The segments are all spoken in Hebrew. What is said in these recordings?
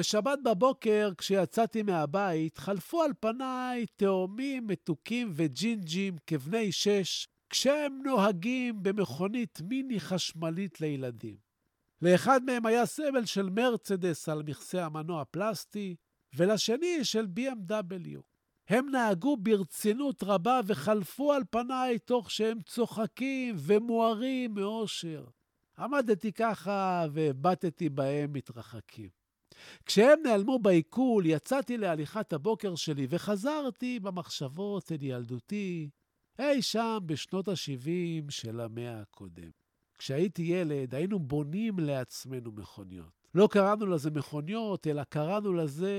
בשבת בבוקר, כשיצאתי מהבית, חלפו על פניי תאומים מתוקים וג'ינג'ים כבני שש, כשהם נוהגים במכונית מיני חשמלית לילדים. לאחד מהם היה סמל של מרצדס על מכסה המנוע פלסטי, ולשני של BMW. הם נהגו ברצינות רבה וחלפו על פניי תוך שהם צוחקים ומוארים מאושר. עמדתי ככה והבטתי בהם מתרחקים. כשהם נעלמו בעיכול, יצאתי להליכת הבוקר שלי וחזרתי במחשבות אל ילדותי, אי שם בשנות ה-70 של המאה הקודם. כשהייתי ילד, היינו בונים לעצמנו מכוניות. לא קראנו לזה מכוניות, אלא קראנו לזה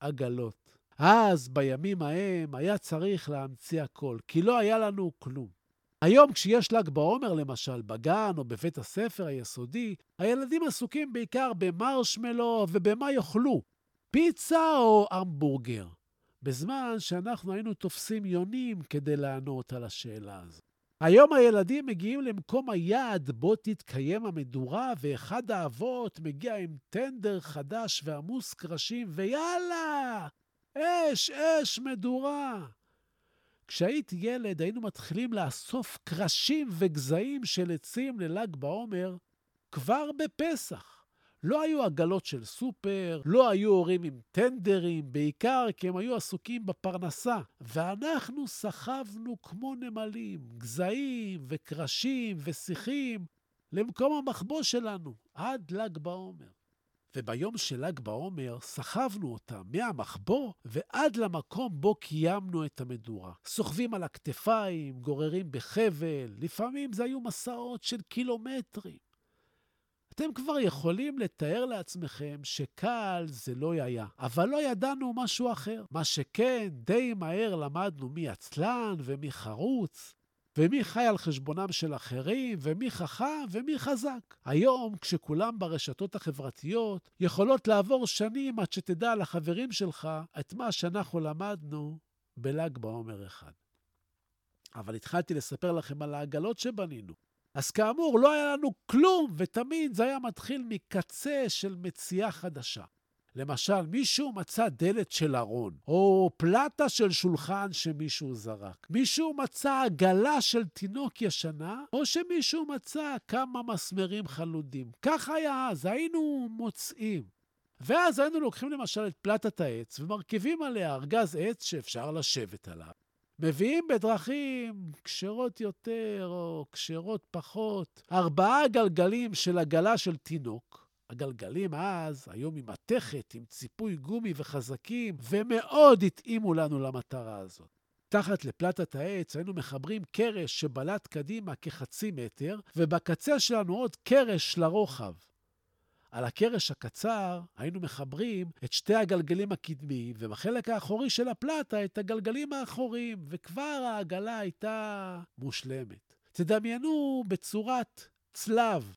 עגלות. אז, בימים ההם, היה צריך להמציא הכל, כי לא היה לנו כלום. היום כשיש ל"ג בעומר, למשל, בגן או בבית הספר היסודי, הילדים עסוקים בעיקר במרשמלו ובמה יאכלו, פיצה או המבורגר, בזמן שאנחנו היינו תופסים יונים כדי לענות על השאלה הזו. היום הילדים מגיעים למקום היעד בו תתקיים המדורה, ואחד האבות מגיע עם טנדר חדש ועמוס קרשים, ויאללה, אש, אש, מדורה. כשהייתי ילד היינו מתחילים לאסוף קרשים וגזעים של עצים לל"ג בעומר כבר בפסח. לא היו עגלות של סופר, לא היו הורים עם טנדרים, בעיקר כי הם היו עסוקים בפרנסה. ואנחנו סחבנו כמו נמלים, גזעים וקרשים ושיחים למקום המחבוא שלנו, עד ל"ג בעומר. וביום של ל"ג בעומר סחבנו אותה מהמחבוא ועד למקום בו קיימנו את המדורה. סוחבים על הכתפיים, גוררים בחבל, לפעמים זה היו מסעות של קילומטרים. אתם כבר יכולים לתאר לעצמכם שקל זה לא היה, אבל לא ידענו משהו אחר. מה שכן, די מהר למדנו מי עצלן ומי חרוץ, ומי חי על חשבונם של אחרים, ומי חכם ומי חזק. היום, כשכולם ברשתות החברתיות, יכולות לעבור שנים עד שתדע לחברים שלך את מה שאנחנו למדנו בל"ג בעומר אחד. אבל התחלתי לספר לכם על העגלות שבנינו. אז כאמור, לא היה לנו כלום, ותמיד זה היה מתחיל מקצה של מציאה חדשה. למשל, מישהו מצא דלת של ארון, או פלטה של שולחן שמישהו זרק. מישהו מצא עגלה של תינוק ישנה, או שמישהו מצא כמה מסמרים חלודים. כך היה אז, היינו מוצאים. ואז היינו לוקחים למשל את פלטת העץ ומרכיבים עליה ארגז עץ שאפשר לשבת עליו. מביאים בדרכים כשרות יותר או כשרות פחות ארבעה גלגלים של עגלה של תינוק, הגלגלים אז היו ממתכת, עם ציפוי גומי וחזקים, ומאוד התאימו לנו למטרה הזאת. תחת לפלטת העץ היינו מחברים קרש שבלט קדימה כחצי מטר, ובקצה שלנו עוד קרש לרוחב. על הקרש הקצר היינו מחברים את שתי הגלגלים הקדמיים, ובחלק האחורי של הפלטה את הגלגלים האחוריים, וכבר העגלה הייתה מושלמת. תדמיינו בצורת צלב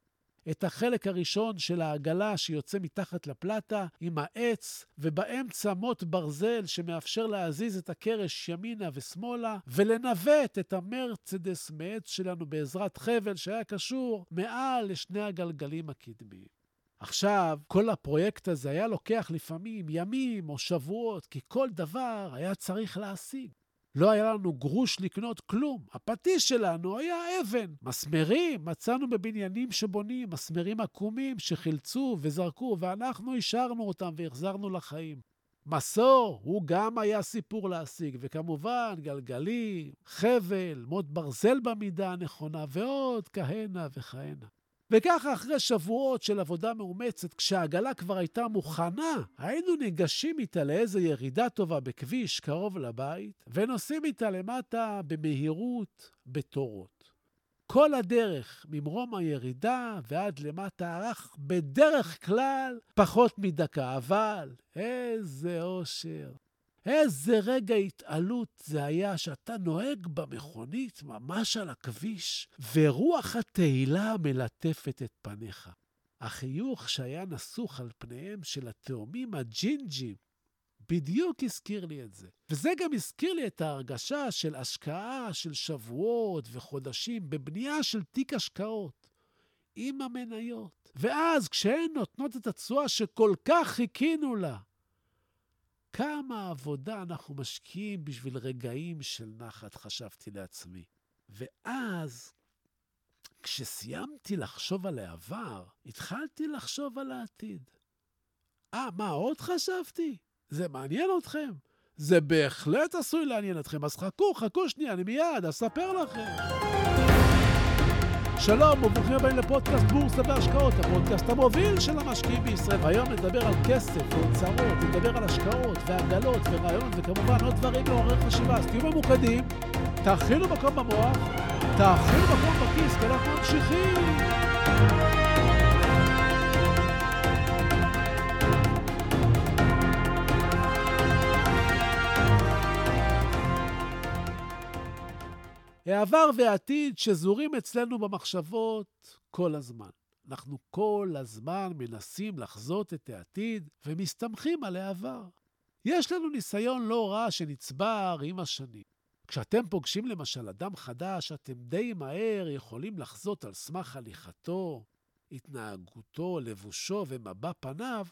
את החלק הראשון של העגלה שיוצא מתחת לפלטה עם העץ, ובאמצע מוט ברזל שמאפשר להזיז את הקרש ימינה ושמאלה, ולנווט את המרצדס מעץ שלנו בעזרת חבל שהיה קשור מעל לשני הגלגלים הקדמיים. עכשיו, כל הפרויקט הזה היה לוקח לפעמים ימים או שבועות, כי כל דבר היה צריך להשיג. לא היה לנו גרוש לקנות כלום. הפטיש שלנו היה אבן. מסמרים, מצאנו בבניינים שבונים, מסמרים עקומים שחילצו וזרקו, ואנחנו השארנו אותם והחזרנו לחיים. מסור, הוא גם היה סיפור להשיג, וכמובן, גלגלים, חבל, מוט ברזל במידה הנכונה, ועוד כהנה וכהנה. וככה אחרי שבועות של עבודה מאומצת, כשהעגלה כבר הייתה מוכנה, היינו ניגשים איתה לאיזו ירידה טובה בכביש קרוב לבית, ונוסעים איתה למטה במהירות, בתורות. כל הדרך ממרום הירידה ועד למטה ארך בדרך כלל פחות מדקה, אבל איזה אושר. איזה רגע התעלות זה היה שאתה נוהג במכונית ממש על הכביש, ורוח התהילה מלטפת את פניך. החיוך שהיה נסוך על פניהם של התאומים הג'ינג'ים בדיוק הזכיר לי את זה. וזה גם הזכיר לי את ההרגשה של השקעה של שבועות וחודשים בבנייה של תיק השקעות עם המניות. ואז כשהן נותנות את התשואה שכל כך חיכינו לה, כמה עבודה אנחנו משקיעים בשביל רגעים של נחת, חשבתי לעצמי. ואז, כשסיימתי לחשוב על העבר, התחלתי לחשוב על העתיד. אה, מה עוד חשבתי? זה מעניין אתכם? זה בהחלט עשוי לעניין אתכם, אז חכו, חכו שנייה, אני מיד אספר לכם. שלום וברוכים הבאים לפודקאסט בורסה והשקעות, הפודקאסט המוביל של המשקיעים בישראל. והיום נדבר על כסף והוצאות, נדבר על השקעות ועגלות ורעיונות וכמובן עוד דברים מעורר חשיבה. אז תהיו ממוקדים, תאכילו מקום במוח, תאכילו מקום בכיס, כי אנחנו ממשיכים. העבר והעתיד שזורים אצלנו במחשבות כל הזמן. אנחנו כל הזמן מנסים לחזות את העתיד ומסתמכים על העבר. יש לנו ניסיון לא רע שנצבר עם השנים. כשאתם פוגשים למשל אדם חדש, אתם די מהר יכולים לחזות על סמך הליכתו, התנהגותו, לבושו ומבע פניו,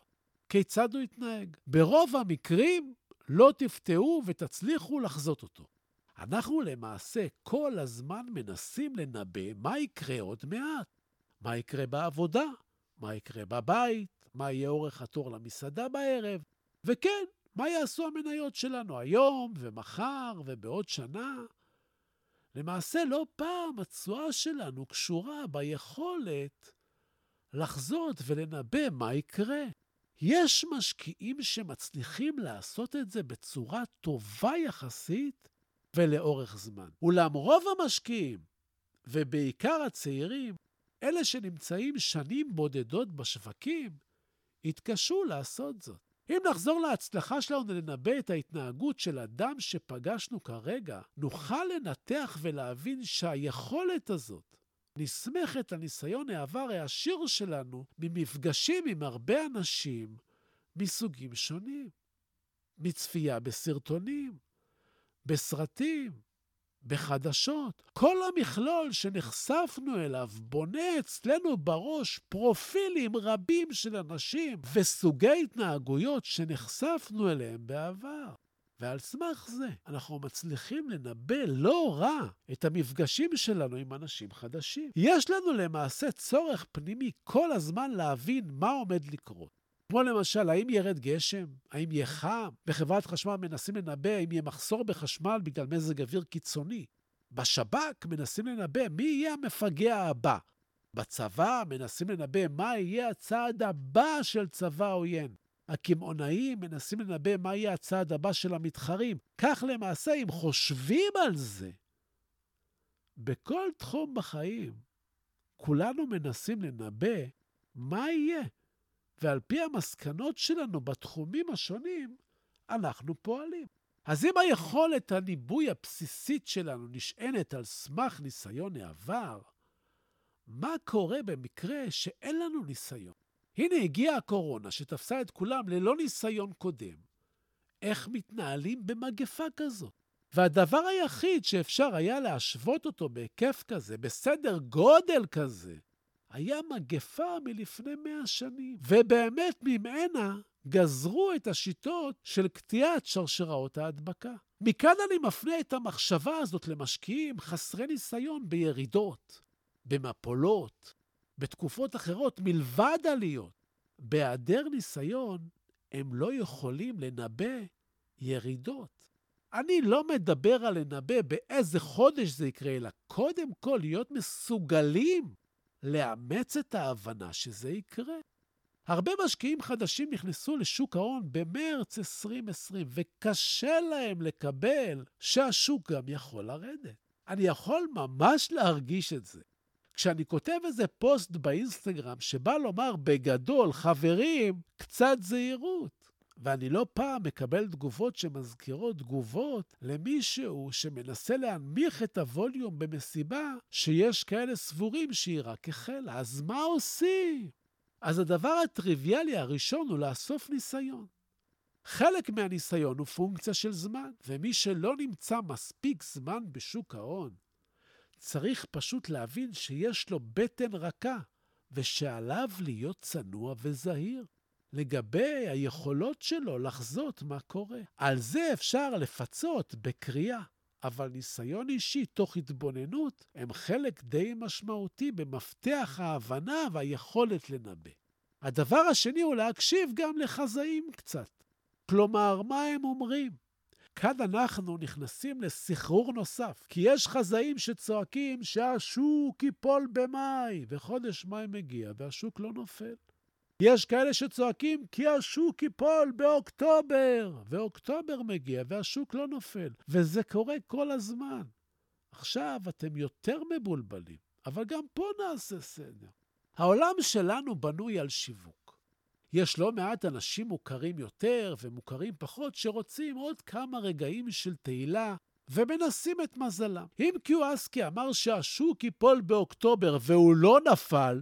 כיצד הוא יתנהג. ברוב המקרים לא תפתעו ותצליחו לחזות אותו. אנחנו למעשה כל הזמן מנסים לנבא מה יקרה עוד מעט. מה יקרה בעבודה, מה יקרה בבית, מה יהיה אורך התור למסעדה בערב, וכן, מה יעשו המניות שלנו היום ומחר ובעוד שנה. למעשה, לא פעם התשואה שלנו קשורה ביכולת לחזות ולנבא מה יקרה. יש משקיעים שמצליחים לעשות את זה בצורה טובה יחסית, ולאורך זמן. אולם רוב המשקיעים, ובעיקר הצעירים, אלה שנמצאים שנים בודדות בשווקים, התקשו לעשות זאת. אם נחזור להצלחה שלנו לנבא את ההתנהגות של אדם שפגשנו כרגע, נוכל לנתח ולהבין שהיכולת הזאת נסמכת על ניסיון העבר העשיר שלנו ממפגשים עם הרבה אנשים מסוגים שונים. מצפייה בסרטונים, בסרטים, בחדשות. כל המכלול שנחשפנו אליו בונה אצלנו בראש פרופילים רבים של אנשים וסוגי התנהגויות שנחשפנו אליהם בעבר. ועל סמך זה אנחנו מצליחים לנבא לא רע את המפגשים שלנו עם אנשים חדשים. יש לנו למעשה צורך פנימי כל הזמן להבין מה עומד לקרות. כמו למשל, האם ירד גשם? האם יהיה חם? בחברת חשמל מנסים לנבא האם יהיה מחסור בחשמל בגלל מזג אוויר קיצוני. בשב"כ מנסים לנבא מי יהיה המפגע הבא. בצבא מנסים לנבא מה יהיה הצעד הבא של צבא עוין. הקמעונאים מנסים לנבא מה יהיה הצעד הבא של המתחרים. כך למעשה, אם חושבים על זה, בכל תחום בחיים, כולנו מנסים לנבא מה יהיה. ועל פי המסקנות שלנו בתחומים השונים, אנחנו פועלים. אז אם היכולת הניבוי הבסיסית שלנו נשענת על סמך ניסיון העבר, מה קורה במקרה שאין לנו ניסיון? הנה הגיעה הקורונה שתפסה את כולם ללא ניסיון קודם. איך מתנהלים במגפה כזאת? והדבר היחיד שאפשר היה להשוות אותו בהיקף כזה, בסדר גודל כזה, היה מגפה מלפני מאה שנים, ובאמת ממנה גזרו את השיטות של קטיעת שרשראות ההדבקה. מכאן אני מפנה את המחשבה הזאת למשקיעים חסרי ניסיון בירידות, במפולות, בתקופות אחרות מלבד עליות. בהיעדר ניסיון, הם לא יכולים לנבא ירידות. אני לא מדבר על לנבא באיזה חודש זה יקרה, אלא קודם כל להיות מסוגלים לאמץ את ההבנה שזה יקרה. הרבה משקיעים חדשים נכנסו לשוק ההון במרץ 2020, וקשה להם לקבל שהשוק גם יכול לרדת. אני יכול ממש להרגיש את זה. כשאני כותב איזה פוסט באינסטגרם שבא לומר בגדול, חברים, קצת זהירות. ואני לא פעם מקבל תגובות שמזכירות תגובות למישהו שמנסה להנמיך את הווליום במסיבה שיש כאלה סבורים שהיא רק החלה. אז מה עושים? אז הדבר הטריוויאלי הראשון הוא לאסוף ניסיון. חלק מהניסיון הוא פונקציה של זמן, ומי שלא נמצא מספיק זמן בשוק ההון, צריך פשוט להבין שיש לו בטן רכה, ושעליו להיות צנוע וזהיר. לגבי היכולות שלו לחזות מה קורה. על זה אפשר לפצות בקריאה, אבל ניסיון אישי תוך התבוננות הם חלק די משמעותי במפתח ההבנה והיכולת לנבא. הדבר השני הוא להקשיב גם לחזאים קצת. כלומר, מה הם אומרים? כאן אנחנו נכנסים לסחרור נוסף, כי יש חזאים שצועקים שהשוק ייפול במאי, וחודש מאי מגיע והשוק לא נופל. יש כאלה שצועקים כי השוק ייפול באוקטובר, ואוקטובר מגיע והשוק לא נופל, וזה קורה כל הזמן. עכשיו אתם יותר מבולבלים, אבל גם פה נעשה סדר. העולם שלנו בנוי על שיווק. יש לא מעט אנשים מוכרים יותר ומוכרים פחות שרוצים עוד כמה רגעים של תהילה ומנסים את מזלם. אם קיואסקי אמר שהשוק ייפול באוקטובר והוא לא נפל,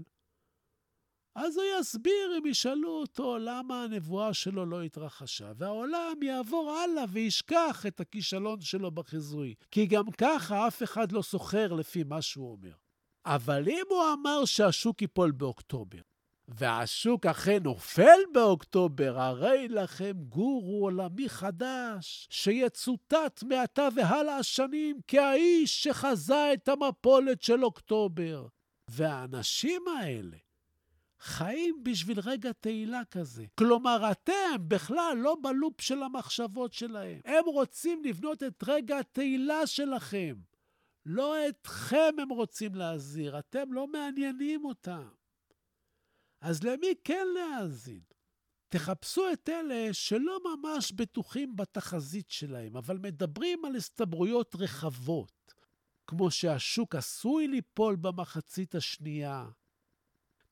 אז הוא יסביר אם ישאלו אותו למה הנבואה שלו לא התרחשה, והעולם יעבור הלאה וישכח את הכישלון שלו בחיזוי, כי גם ככה אף אחד לא סוחר לפי מה שהוא אומר. אבל אם הוא אמר שהשוק ייפול באוקטובר, והשוק אכן נופל באוקטובר, הרי לכם גורו עולמי חדש, שיצוטט מעתה והלאה השנים כהאיש שחזה את המפולת של אוקטובר. והאנשים האלה, חיים בשביל רגע תהילה כזה. כלומר, אתם בכלל לא בלופ של המחשבות שלהם. הם רוצים לבנות את רגע התהילה שלכם. לא אתכם הם רוצים להזהיר, אתם לא מעניינים אותם. אז למי כן להאזין? תחפשו את אלה שלא ממש בטוחים בתחזית שלהם, אבל מדברים על הסתברויות רחבות, כמו שהשוק עשוי ליפול במחצית השנייה,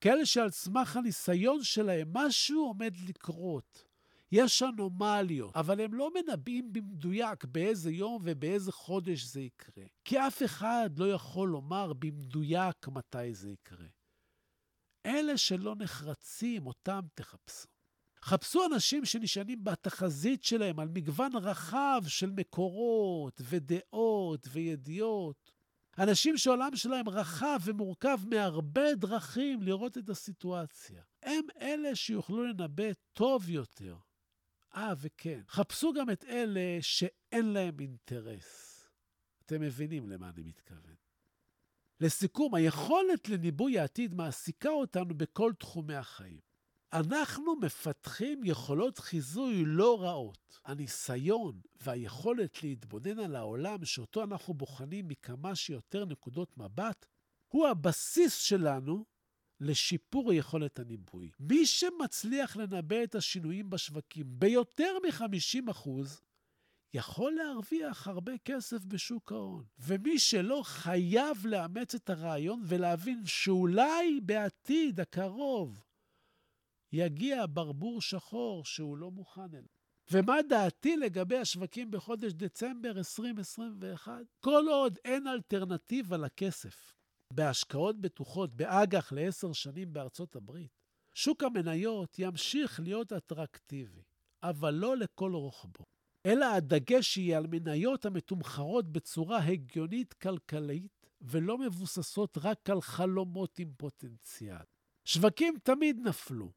כאלה שעל סמך הניסיון שלהם משהו עומד לקרות. יש אנומליות, אבל הם לא מנבאים במדויק באיזה יום ובאיזה חודש זה יקרה. כי אף אחד לא יכול לומר במדויק מתי זה יקרה. אלה שלא נחרצים, אותם תחפשו. חפשו אנשים שנשענים בתחזית שלהם על מגוון רחב של מקורות ודעות וידיעות. אנשים שהעולם שלהם רחב ומורכב מהרבה דרכים לראות את הסיטואציה. הם אלה שיוכלו לנבא טוב יותר. אה, וכן, חפשו גם את אלה שאין להם אינטרס. אתם מבינים למה אני מתכוון. לסיכום, היכולת לניבוי העתיד מעסיקה אותנו בכל תחומי החיים. אנחנו מפתחים יכולות חיזוי לא רעות. הניסיון והיכולת להתבונן על העולם שאותו אנחנו בוחנים מכמה שיותר נקודות מבט, הוא הבסיס שלנו לשיפור יכולת הניבוי. מי שמצליח לנבא את השינויים בשווקים ביותר מ-50%, יכול להרוויח הרבה כסף בשוק ההון. ומי שלא חייב לאמץ את הרעיון ולהבין שאולי בעתיד הקרוב יגיע ברבור שחור שהוא לא מוכן אליו. ומה דעתי לגבי השווקים בחודש דצמבר 2021? כל עוד אין אלטרנטיבה לכסף בהשקעות בטוחות באג"ח לעשר שנים בארצות הברית, שוק המניות ימשיך להיות אטרקטיבי, אבל לא לכל רוחבו. אלא הדגש יהיה על מניות המתומחרות בצורה הגיונית כלכלית ולא מבוססות רק על חלומות עם פוטנציאל. שווקים תמיד נפלו,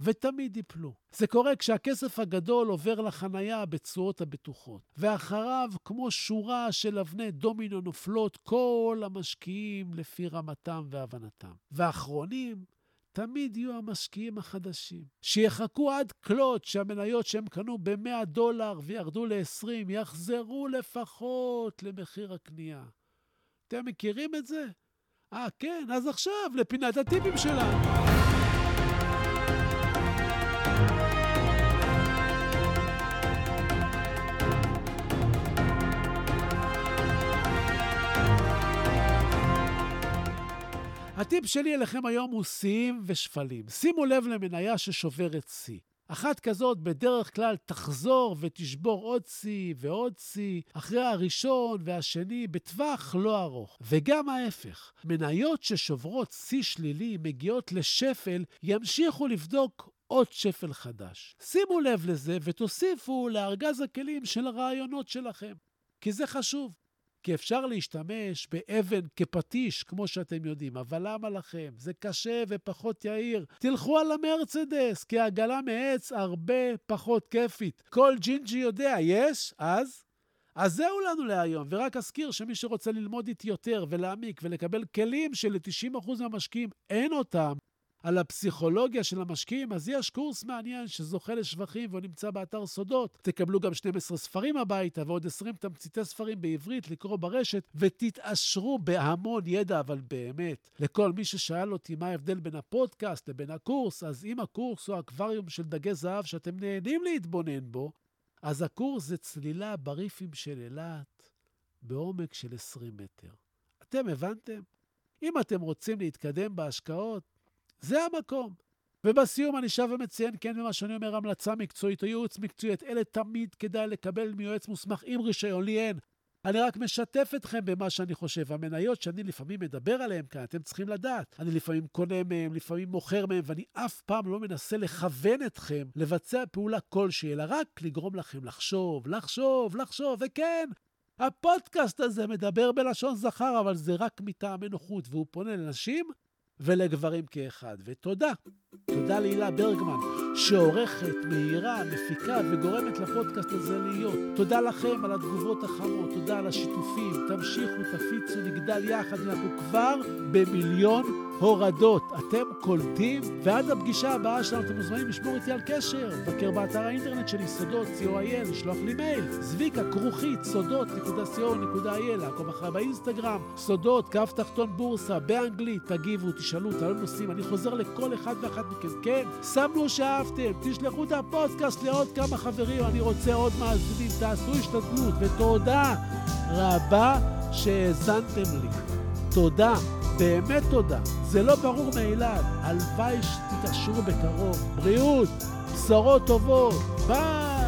ותמיד ייפלו. זה קורה כשהכסף הגדול עובר לחנייה בתשואות הבטוחות, ואחריו, כמו שורה של אבני דומינו נופלות כל המשקיעים לפי רמתם והבנתם. ואחרונים, תמיד יהיו המשקיעים החדשים, שיחכו עד כלות שהמניות שהם קנו ב-100 דולר וירדו ל-20, יחזרו לפחות למחיר הקנייה. אתם מכירים את זה? אה, כן, אז עכשיו לפינת הטיפים שלנו. הטיפ שלי אליכם היום הוא שיאים ושפלים. שימו לב למניה ששוברת שיא. אחת כזאת בדרך כלל תחזור ותשבור עוד שיא ועוד שיא, אחרי הראשון והשני בטווח לא ארוך. וגם ההפך, מניות ששוברות שיא שלילי מגיעות לשפל, ימשיכו לבדוק עוד שפל חדש. שימו לב לזה ותוסיפו לארגז הכלים של הרעיונות שלכם, כי זה חשוב. כי אפשר להשתמש באבן כפטיש, כמו שאתם יודעים, אבל למה לכם? זה קשה ופחות יהיר. תלכו על המרצדס, כי עגלה מעץ הרבה פחות כיפית. כל ג'ינג'י יודע, יש? אז? אז זהו לנו להיום, ורק אזכיר שמי שרוצה ללמוד איתי יותר ולהעמיק ולקבל כלים של-90% מהמשקיעים אין אותם, על הפסיכולוגיה של המשקיעים, אז יש קורס מעניין שזוכה לשבחים והוא נמצא באתר סודות. תקבלו גם 12 ספרים הביתה ועוד 20 תמציתי ספרים בעברית לקרוא ברשת, ותתעשרו בהמון ידע, אבל באמת. לכל מי ששאל אותי מה ההבדל בין הפודקאסט לבין הקורס, אז אם הקורס הוא אקווריום של דגי זהב שאתם נהנים להתבונן בו, אז הקורס זה צלילה בריפים של אילת בעומק של 20 מטר. אתם הבנתם? אם אתם רוצים להתקדם בהשקעות, זה המקום. ובסיום אני שב ומציין, כן, במה שאני אומר, המלצה מקצועית או ייעוץ מקצועי, את אלה תמיד כדאי לקבל מיועץ מוסמך עם רישיון, לי אין. אני רק משתף אתכם במה שאני חושב. המניות שאני לפעמים מדבר עליהן כאן, אתם צריכים לדעת. אני לפעמים קונה מהן, לפעמים מוכר מהן, ואני אף פעם לא מנסה לכוון אתכם לבצע פעולה כלשהי, אלא רק לגרום לכם לחשוב, לחשוב, לחשוב, וכן, הפודקאסט הזה מדבר בלשון זכר, אבל זה רק מטעמי נוחות, והוא פונה לנשים ולגברים כאחד. ותודה, תודה להילה ברגמן, שעורכת, מהירה, מפיקה וגורמת לפודקאסט הזה להיות. תודה לכם על התגובות החמות, תודה על השיתופים. תמשיכו, תפיצו, נגדל יחד, אנחנו כבר במיליון הורדות. אתם קולטים, ועד הפגישה הבאה שלנו אתם מוזמנים לשמור איתי על קשר. בקר באתר האינטרנט שלי, סודות, co.il, לשלוח לי מייל, זביקה, כרוכית, סודות.co.il, לעקוב אחריי באינסטגרם, סודות, קו תחתון בורסה, באנגלית, תגיבו, תשאלו, תעלו נושאים, אני חוזר לכל אחד ואחת מכם, כן? סמנו שאהבתם, תשלחו את הפודקאסט לעוד כמה חברים, אני רוצה עוד מאזינים, תעשו השתדלות, ותודה רבה שהאזנתם לי. תודה. באמת תודה. זה לא ברור מאליו. הלוואי שתתעשרו בקרוב. בריאות, בשורות טובות. ביי!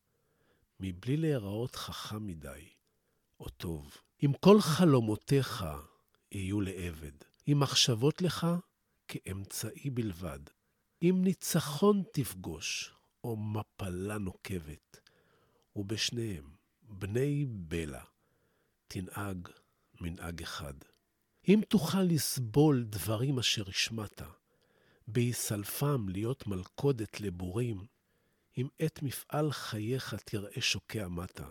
מבלי להיראות חכם מדי, או טוב. אם כל חלומותיך יהיו לעבד, עם מחשבות לך כאמצעי בלבד. אם ניצחון תפגוש, או מפלה נוקבת, ובשניהם, בני בלע, תנהג מנהג אחד. אם תוכל לסבול דברים אשר השמעת, בהיסלפם להיות מלכודת לבורים, אם עת מפעל חייך תראה שוקע מטה,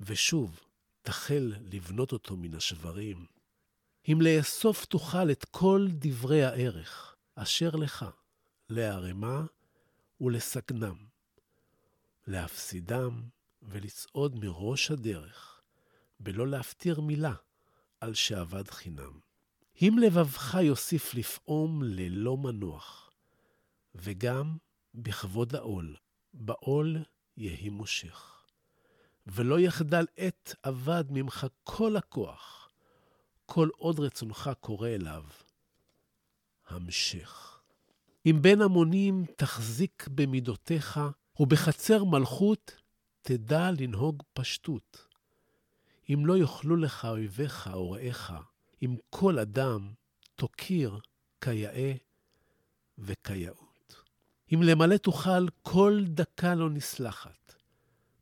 ושוב תחל לבנות אותו מן השברים, אם לאסוף תוכל את כל דברי הערך אשר לך, להרמה ולסגנם, להפסידם ולצעוד מראש הדרך, בלא להפטיר מילה על שאבד חינם. אם לבבך יוסיף לפעום ללא מנוח, וגם בכבוד העול, בעול יהי מושך. ולא יחדל עת אבד ממך כל הכוח, כל עוד רצונך קורא אליו, המשך. אם בין המונים תחזיק במידותיך, ובחצר מלכות תדע לנהוג פשטות. אם לא יאכלו לך אויביך או רעיך, אם כל אדם תוקיר כיאה וכיאות. אם למלא תוכל, כל דקה לא נסלחת,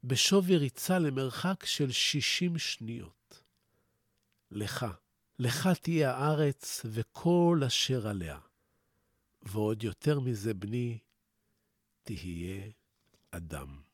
בשווי ריצה למרחק של 60 שניות. לך, לך תהיה הארץ וכל אשר עליה. ועוד יותר מזה, בני, תהיה אדם.